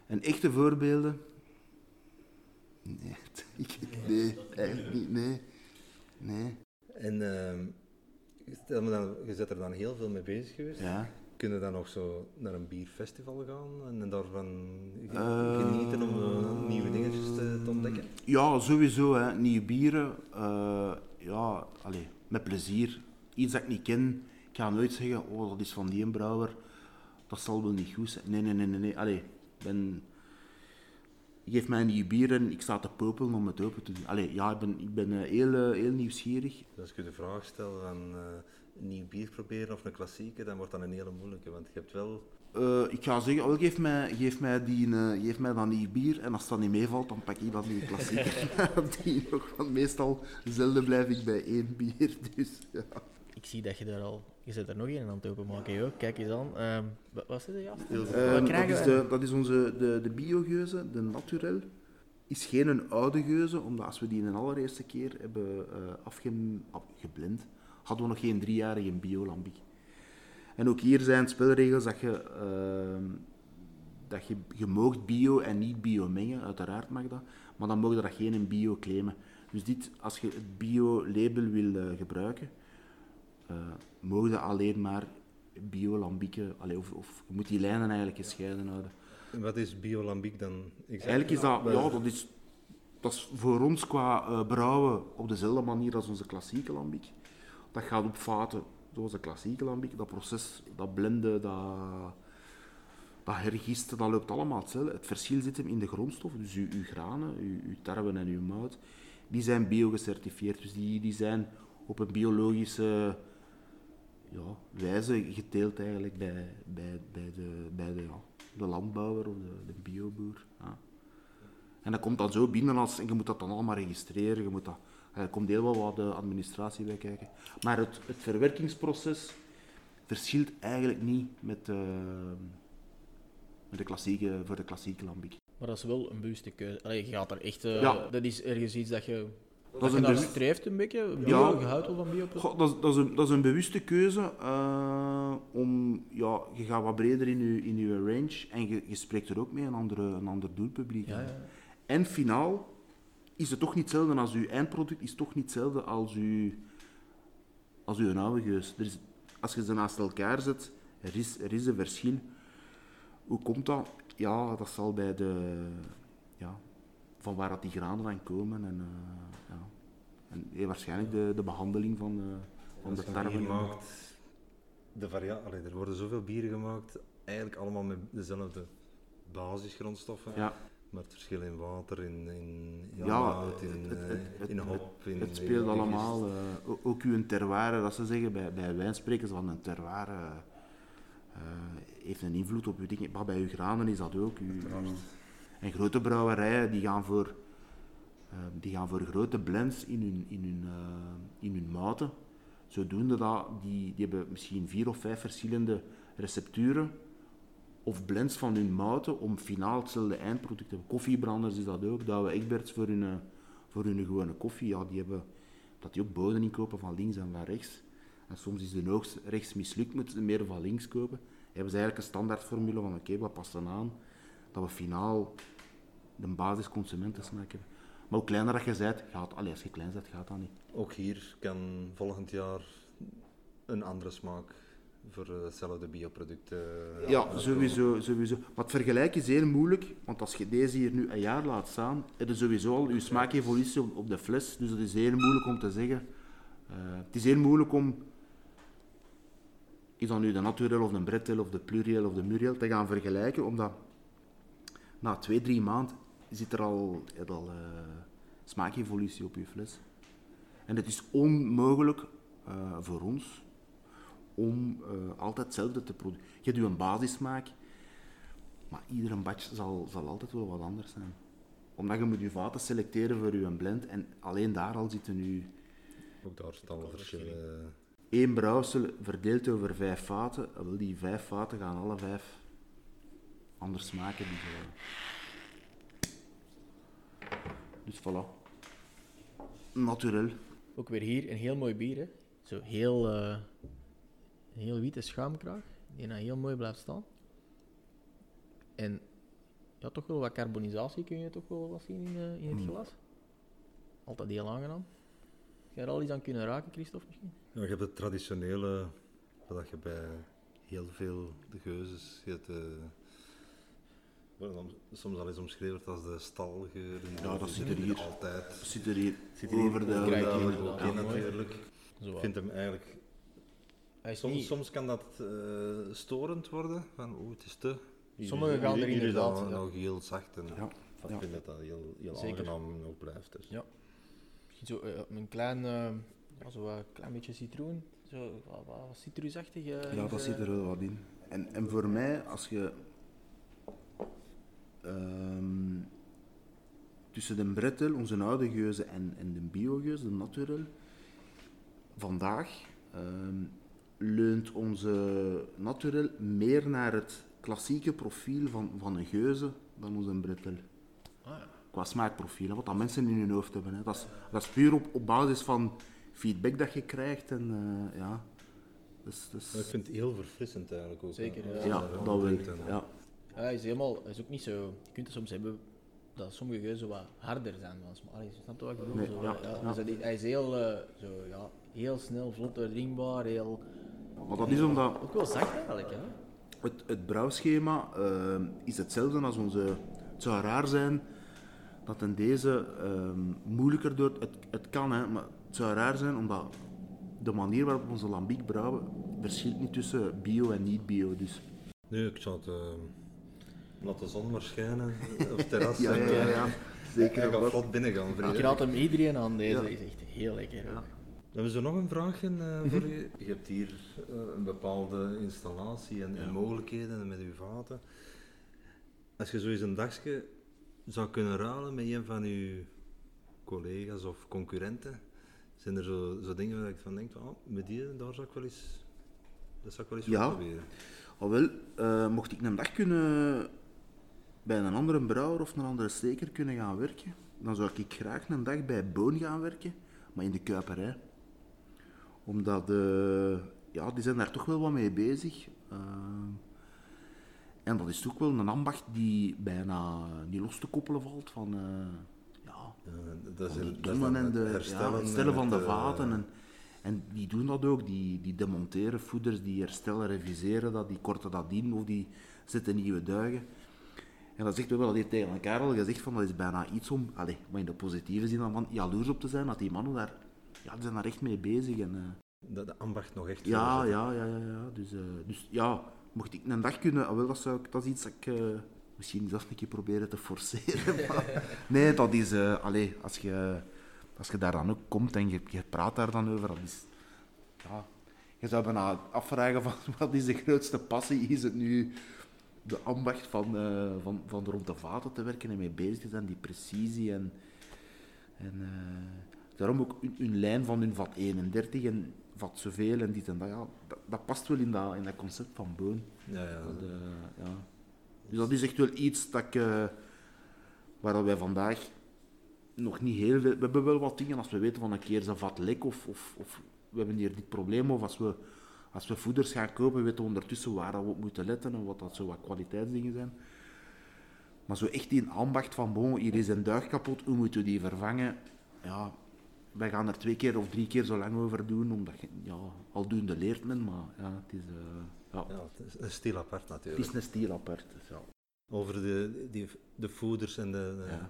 En echte voorbeelden? Nee, ik- nee, eigenlijk niet, nee. Nee. En ehm, stel me dan, je bent er dan heel veel mee bezig geweest. Ja. Kun je dan nog zo naar een bierfestival gaan en daarvan ge- genieten om eh, nieuwe dingetjes te, te ontdekken? Ja, sowieso. Hè. Nieuwe bieren. eh, ja, allee, met plezier. Iets dat ik niet ken. Ik ga nooit zeggen, oh, dat is van die een brouwer. Dat zal wel niet goed zijn. Nee, nee, nee, nee. nee. Allee, ik ben... Je geeft mij een nieuw bier en ik sta te popelen om het open te doen. Allee, ja, ik ben, ik ben eh, heel, heel nieuwsgierig. Dus als ik je de vraag stel van een nieuw bier proberen of een klassieke, dan wordt dat een hele moeilijke. Want je hebt wel... Eh, ik ga zeggen, oh, geef, mij, geef, mij die, eh, geef mij dan nieuw bier en als dat niet meevalt, dan pak ik dan die klassieker. die nog, want meestal, zelden blijf ik bij één bier. Dus, ja. Ik zie dat je daar al... Je zit er nog een aan het openmaken, joh. Kijk eens aan. Ehm, wa- wat is het, ja? Ehm, dat, is de, dat is onze de, de biogeuze, de naturel. is geen een oude geuze, omdat als we die een allereerste keer hebben uh, afgeblend, hadden we nog geen driejarige biolambiek. En ook hier zijn spelregels dat je, uh, dat je, je moogt bio en niet bio mengen, uiteraard mag dat, maar dan mogen je dat geen bio claimen. Dus dit, als je het bio-label wil uh, gebruiken, uh, mogen je alleen maar biolambieken, of, of je moet die lijnen eigenlijk gescheiden houden. En wat is biolambiek dan? Eigenlijk is dat, ja, dat is, dat is voor ons qua uh, brouwen op dezelfde manier als onze klassieke lambiek. Dat gaat op vaten zoals de klassieke lambiek. Dat proces, dat blenden, dat, dat hergisten, dat loopt allemaal hetzelfde. Het verschil zit hem in de grondstof, dus uw, granen, uw, tarwe en uw mout, die zijn bio-gecertificeerd. Dus die, die zijn op een biologische ja, wijze geteeld eigenlijk bij, bij, bij, de, bij de, ja, de landbouwer of de, de bioboer. En dat komt dan zo binnen als, en je moet dat dan allemaal registreren, je moet dat, er komt heel wel wat de administratie bij kijken. Maar het, het verwerkingsproces verschilt eigenlijk niet met, uh, met de klassieke, voor de klassieke lambiek. Maar dat is wel een bewuste keuze. Allee, je gaat er echt... Uh, ja. Dat is ergens iets dat je dat, dat je naar streeft een beetje? Bio, ja, van bio Goh, dat, dat, is een, dat is een bewuste keuze. Uh, om, ja, je gaat wat breder in je, in je range en je, je spreekt er ook mee een, andere, een ander doelpubliek. Ja, ja. En finaal is het toch niet hetzelfde als uw eindproduct, is toch niet hetzelfde als uw, als uw oude geus. Er is, als je ze naast elkaar zet, er is, er is een verschil. Hoe komt dat? Ja, dat zal bij de... Ja, van waar dat die granen dan komen en... Uh, en eh, waarschijnlijk de, de behandeling van, uh, van de tarwe. Maakt de Allee, er worden zoveel bieren gemaakt, eigenlijk allemaal met dezelfde basisgrondstoffen. Ja. Maar het verschil in water, in, in ja, in, het, in hop. In, het speelt allemaal. Uh, ook uw terroir, dat ze zeggen bij, bij wijnsprekers van een terroir uh, heeft een invloed op uw dingen. Maar bij uw granen is dat ook. Uw, en grote brouwerijen die gaan voor Ehm, die gaan voor grote blends in hun, in hun, uh, in hun maten. Zodoende dat die, die hebben misschien vier of vijf verschillende recepturen of blends van hun mouten om finaal hetzelfde eindproduct te hebben. Koffiebranders is dat ook, dat we experts voor hun, eh, voor hun gewone koffie, ja, die hebben dat die ook boden inkopen van links en van rechts. En soms is de hoogst rechts mislukt, moeten ze meer van links kopen. Hebben ze eigenlijk een standaardformule van oké, wat past dan aan? Dat we finaal de basisconsumentensmaak hebben. Maar hoe kleiner dat je bent, gaat, allee, als je klein bent, gaat dat niet. Ook hier kan volgend jaar een andere smaak voor hetzelfde bioproduct. Uh, ja, sowieso, sowieso. Maar het vergelijken is heel moeilijk, want als je deze hier nu een jaar laat staan, heb je sowieso al je smaakevolutie op, op de fles. Dus dat is heel moeilijk om te zeggen. Uh, het is heel moeilijk om, is dat nu de naturel of de bretel of de pluriel of de muriel, te gaan vergelijken, omdat na twee, drie maanden zit er al, al uh, smaakevolutie op je fles. En het is onmogelijk uh, voor ons om uh, altijd hetzelfde te produceren. Je hebt een basissmaak, maar iedere batch zal, zal altijd wel wat anders zijn. Omdat je moet je vaten selecteren voor je blend en alleen daar al zitten nu... Ook daar staan verschillen. Eén brouwsel verdeeld over vijf vaten, wel die vijf vaten gaan alle vijf anders smaken. Die dus voilà. Naturel. Ook weer hier een heel mooi bier. Hè? Zo heel, uh, heel witte schuimkraag, die nou heel mooi blijft staan. En ja, toch wel wat carbonisatie kun je toch wel wat zien in, uh, in het hmm. glas. Altijd heel aangenaam. Ga je er al iets aan kunnen raken, Christophe, misschien? Ja, je hebt het traditionele, wat je bij heel veel de geuzes, je hebt, uh, soms al eens omschreven als de stalgeur. Ja, dat zit er hier altijd. Dat zit er hier, zit er over de, de, natuurlijk. Ik vind hem eigenlijk... Soms, soms kan dat uh, storend worden, van oeh, het is te... Sommigen gaan er inderdaad... Ja. nog heel zacht en ja. ik vind dat dat heel, heel aangenaam ook blijft. Dus. Ja. Zo, uh, een klein, uh, zo, een klein beetje citroen, zo, wat, wat citrusachtig. ja, dat zit er wel wat in. En, en voor mij, als je um, tussen de brettel, onze oude geuze, en, en de biogeuze, de naturel, vandaag um, leunt onze naturel meer naar het klassieke profiel van, van een geuze dan onze brettel. Ah, ja. qua smaakprofiel, hè, wat dat mensen in hun hoofd hebben. Hè. Dat, is, dat is puur op, op basis van feedback dat je krijgt. En, eh, ja. Dus, dus, Maar ik vind het heel verfrissend eigenlijk ook. Zeker, ja. daarvan dat wil ik. Ja. Ja, hij is helemaal, hij is ook niet zo, je kunt het soms hebben dat sommige geuzen wat harder zijn dan smaak. Allee, snap je wat ik bedoel? Nee, Zo, ja, ja, ja. Dus hij, hij is heel, eh, zo, ja, heel snel, vlot doordringbaar, heel... Maar dat is omdat Ook wel zacht eigenlijk, hè? het, het brouwschema eh, is hetzelfde als onze... Het zou raar zijn dat in deze ehm, moeilijker door... Het, het kan, hè, maar het zou raar zijn omdat de manier waarop we onze lambiek brouwen verschilt niet tussen bio en niet-bio. Dus Nu, ik zal het... eh, laat de zon maar schijnen op het terras. Ja, ja, ja, eh, ja. Zeker. gaat vlot binnen gaan, Ik vrienden. raad hem iedereen aan, deze Ja. is echt heel lekker. Ja. Hebben ze nog een vraagje eh, voor u? Je hebt hier eh, een bepaalde installatie en, en mogelijkheden met uw vaten. Als je zo eens een dagje zou kunnen ruilen met een van uw collega's of concurrenten, zijn er zo, zo dingen waar ik van denk, oh, met die, daar zou ik wel eens, dat zou ik wel eens Ja. willen proberen. Al wel, eh, mocht ik een dag kunnen bij een andere brouwer of een andere steker kunnen gaan werken, dan zou ik graag een dag bij Boon gaan werken, maar in de kuiperij. Omdat, eh, ja, die zijn daar toch wel wat mee bezig. Eh, en dat is toch wel een ambacht die bijna niet los te koppelen valt van, eh, ja, dat is, de dat tonnen en de, ja, herstellen, het stellen en van de vaten. En, en die doen dat ook, die, die demonteren voeders, die herstellen, reviseren dat, die korten dat in of die zetten nieuwe duigen. En dat zegt we wel hier tegen elkaar al gezegd, van dat is bijna iets om, allez, maar in de positieve zin dan van jaloers op te zijn, dat die mannen daar, ja, die zijn daar echt mee bezig. En, eh, dat de ambacht nog echt ja, ja, ja, ja, ja. Dus, eh, dus ja, mocht ik een dag kunnen, ah, wel, dat, zou ik, dat is iets dat ik eh, misschien zelfs een keer proberen te forceren. maar nee, dat is, allee, als je, als je daar dan ook komt en je, je praat daar dan over, dat is, ja, je zou bijna afvragen van wat is de grootste passie? Is het nu de ambacht van, eh, van, van rond de vaten te werken en mee bezig te zijn, die precisie en, en daarom ook hun, hun lijn van hun vat 31 en vat zoveel en dit en dat, ja, dat, dat past wel in dat, in dat concept van Boon. Ja, ja. Dat, eh, ja. Dus dat is echt wel iets dat ik, eh, waar wij vandaag nog niet heel veel... We hebben wel wat dingen als we weten van een keer is een vat lek of, of, of we hebben hier dit probleem of als we, als we voeders gaan kopen, weten we ondertussen waar dat we op moeten letten en wat dat zo wat kwaliteitsdingen zijn. Maar zo echt die ambacht van, bon, hier is een duig kapot, hoe moeten we die vervangen? Ja, wij gaan er twee keer of drie keer zo lang over doen, omdat je, ja, aldoende leert men, maar ja, het is... eh, ja. Ja, het is een stil apart Het natuurlijk. is een stiel apart. dus ja. Over de, die, de voeders en de, de- Ja.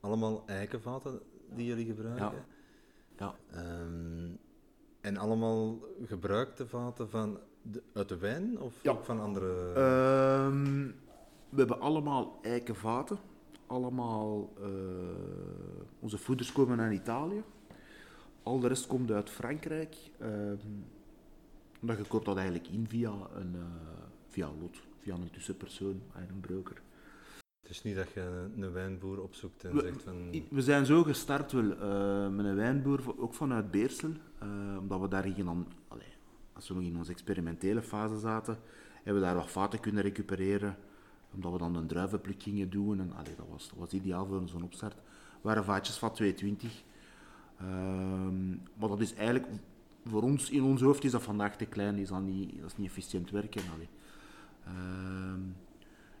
allemaal eikenvaten die jullie gebruiken. Ja. Ja. Ehm, en allemaal gebruikte vaten van de, uit de wijn of Ja. ook van andere... Ehm, we hebben allemaal eiken vaten. Allemaal, eh, onze voeders komen uit Italië. Al de rest komt uit Frankrijk. Ehm maar je koopt dat eigenlijk in via een, eh, via lot, via een tussenpersoon, en een broker. Het is niet dat je een wijnboer opzoekt en We- zegt van... We zijn zo gestart wel, eh, met een wijnboer, ook vanuit Beersel, eh, omdat we daar dan, allee, als we nog in onze experimentele fase zaten, hebben we daar wat vaten kunnen recupereren, omdat we dan een druivenpluk gingen doen. En, allee, dat, was, dat was ideaal voor zo'n opstart. Het waren vaatjes van 220. Ehm, maar dat is eigenlijk, voor ons, in ons hoofd is dat vandaag te klein, is dat niet, dat is niet efficiënt werken. Allee. Ehm,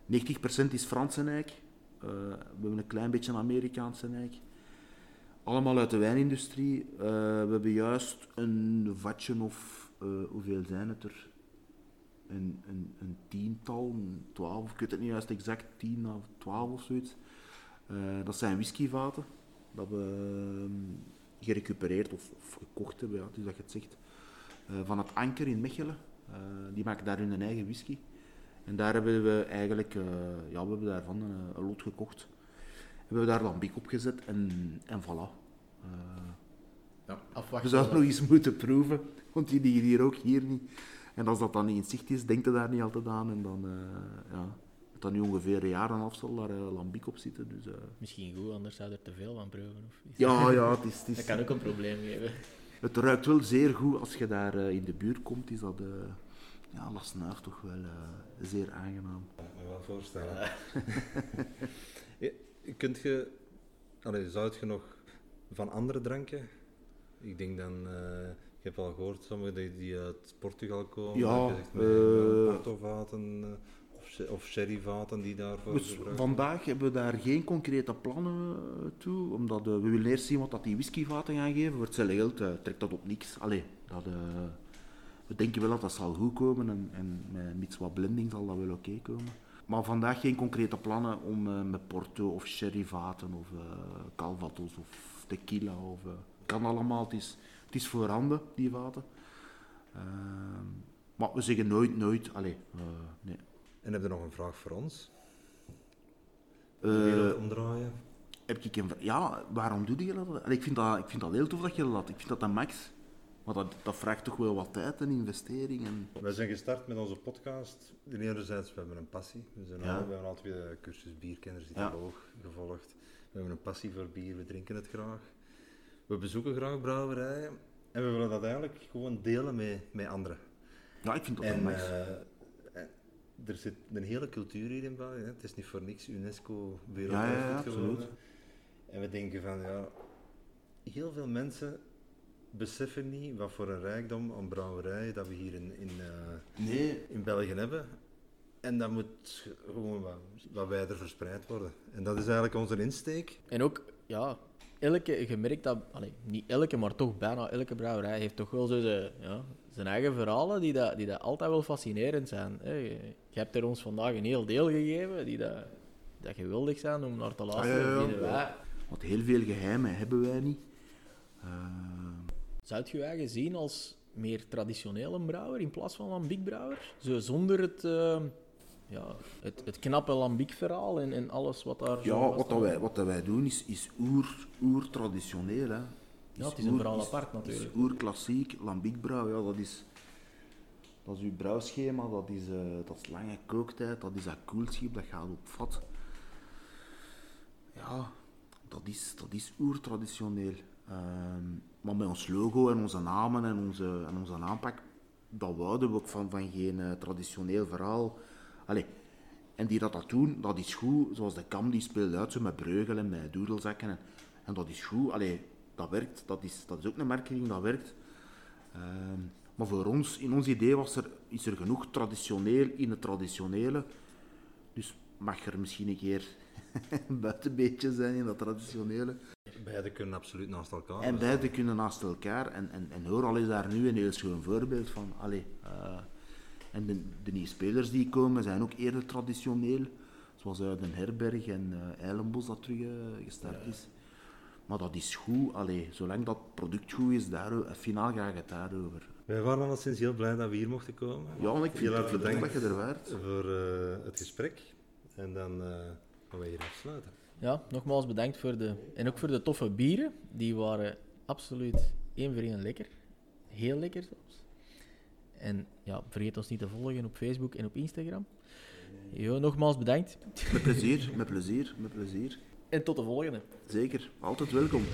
90% is Franse eik. Eh, we hebben een klein beetje Amerikaanse eik. Allemaal uit de wijnindustrie. Eh, we hebben juist een vatje of, eh, hoeveel zijn het er? Een, een, een tiental, een twaalf, ik weet het niet juist exact, tien of twaalf of zoiets. Dat zijn whiskyvaten. Dat we ehm, gerecupereerd of, of gekocht hebben, ja, dus dat je het zegt. Eh, van het Anker in Mechelen. Eh, die maken daar hun eigen whisky. En daar hebben we eigenlijk, eh, ja, we hebben daarvan een, lot gekocht. Hebben we daar lambiek op gezet en, en voilà. We Afwachten. zouden nog eens moeten proeven, want die liggen hier ook hier niet. En als dat dan niet in zicht is, denkt er daar niet altijd aan. En dan, ja, dat dan nu ongeveer een jaar en een half zal daar eh, lambiek op zitten. Dus, eh, Misschien goed, anders zou er te veel van proeven. Of iets. ja, ja, het is, het is, Dat kan ook een probleem geven. Het ruikt wel zeer goed als je daar eh, in de buurt komt. Is dat, ja, snuift toch wel eh, zeer aangenaam. Ik kan me wel voorstellen. Ja, Kunt je allee, zou je nog van andere dranken? Ik denk dan, eh, ik heb al gehoord, sommigen die, die uit Portugal komen. Ja, dat je of, sh- of sherryvaten die daarvoor Dus gebruikt vandaag hebben we daar geen concrete plannen eh, toe, omdat eh, we willen eerst zien wat dat die whiskyvaten gaan geven. Voor hetzelfde geld eh, trekt dat op niks. Allee, dat, we denken wel dat dat zal goed komen en, en met mits wat blending zal dat wel oké komen. Maar vandaag geen concrete plannen om met Porto of sherryvaten of Calvados of tequila of... kan allemaal, het is, het is voorhanden, die vaten. Ehm, maar we zeggen nooit, nooit, allee, nee. En heb je nog een vraag voor ons? De Eh, wereld omdraaien? heb ik een... Ja, waarom doe je dat? Ik, vind dat? ik vind dat heel tof dat je dat laat. Ik vind dat dat max. Maar dat, dat vraagt toch wel wat tijd en investering. En... Wij zijn gestart met onze podcast. Enerzijds, we hebben een passie. We, zijn Ja. al, we hebben al twee de cursus bierkenners die Ja. hoog gevolgd. We hebben een passie voor bier, we drinken het graag. We bezoeken graag brouwerijen. En we willen dat eigenlijk gewoon delen met, met anderen. Ja, ik vind dat dat En max. eh, er zit een hele cultuur hier in België. hè. Het is niet voor niks UNESCO wereldwijd ja, ja, geworden. absoluut. En we denken van, ja, heel veel mensen beseffen niet wat voor een rijkdom aan brouwerijen dat we hier in, in, eh, nee, in België hebben. En dat moet gewoon wat, wat wijder verspreid worden. En dat is eigenlijk onze insteek. En ook, ja, elke, je merkt dat, allee, niet elke, maar toch bijna elke brouwerij heeft toch wel zo zijn, ja, zijn eigen verhalen die, dat, die dat altijd wel fascinerend zijn. hè. Je, je hebt er ons vandaag een heel deel gegeven die dat, dat geweldig zijn om naar te luisteren. Ah, ja, ja. want heel veel geheimen hebben wij niet. Eh, Zou je je eigen zien als meer traditionele brouwer in plaats van lambiekbrouwer? Zo zonder het, eh, ja, het, het knappe lambiekverhaal en, en alles wat daar ja, wat, dat wij, wat dat wij doen is, is oer, oer-traditioneel. Hè. Ja, het is een verhaal apart is natuurlijk. oer-klassiek, lambiekbrouw, ja, dat is... Dat is uw brouwschema, dat is, eh, dat is lange kooktijd, dat is dat koelschip, dat gaat op vat. Ja, dat is, dat is oer-traditioneel. Ehm, maar met ons logo en onze namen en onze, en onze aanpak, dat wouden we ook van, van geen eh, traditioneel verhaal. Allee, en die dat, dat doen, dat is goed. Zoals de Kam, die speelt uit zo met breugel en met doedelzakken. En, en dat is goed. Allee, dat werkt. Dat is, dat is ook een marketing, dat werkt. Ehm, maar voor ons, in ons idee, was er, is er genoeg traditioneel in het traditionele. Dus mag er misschien een keer een buitenbeetje zijn in dat traditionele. Beide kunnen absoluut naast elkaar. En beide kunnen naast elkaar. En, en, en Horal is daar nu een heel schoon voorbeeld van. Allee, eh, en de, de nieuwe spelers die komen zijn ook eerder traditioneel. Zoals uit Den Herberg en eh Eilenbos dat terug eh, gestart is. Maar dat is goed. Allee, zolang dat product goed is, daar, eh, finaal gaat het daarover. Wij waren alleszins heel blij dat we hier mochten komen. Ja, en ik vind, Heel ik erg vind echt dat bedankt je er waard. voor eh, het gesprek. En dan eh, gaan we hier afsluiten. Ja, nogmaals bedankt voor de... En ook voor de toffe bieren. Die waren absoluut één voor één lekker. Heel lekker zelfs. En ja, vergeet ons niet te volgen op Facebook en op Instagram. Jo, nogmaals bedankt. Met plezier, met plezier, met plezier. En tot de volgende. Zeker, altijd welkom.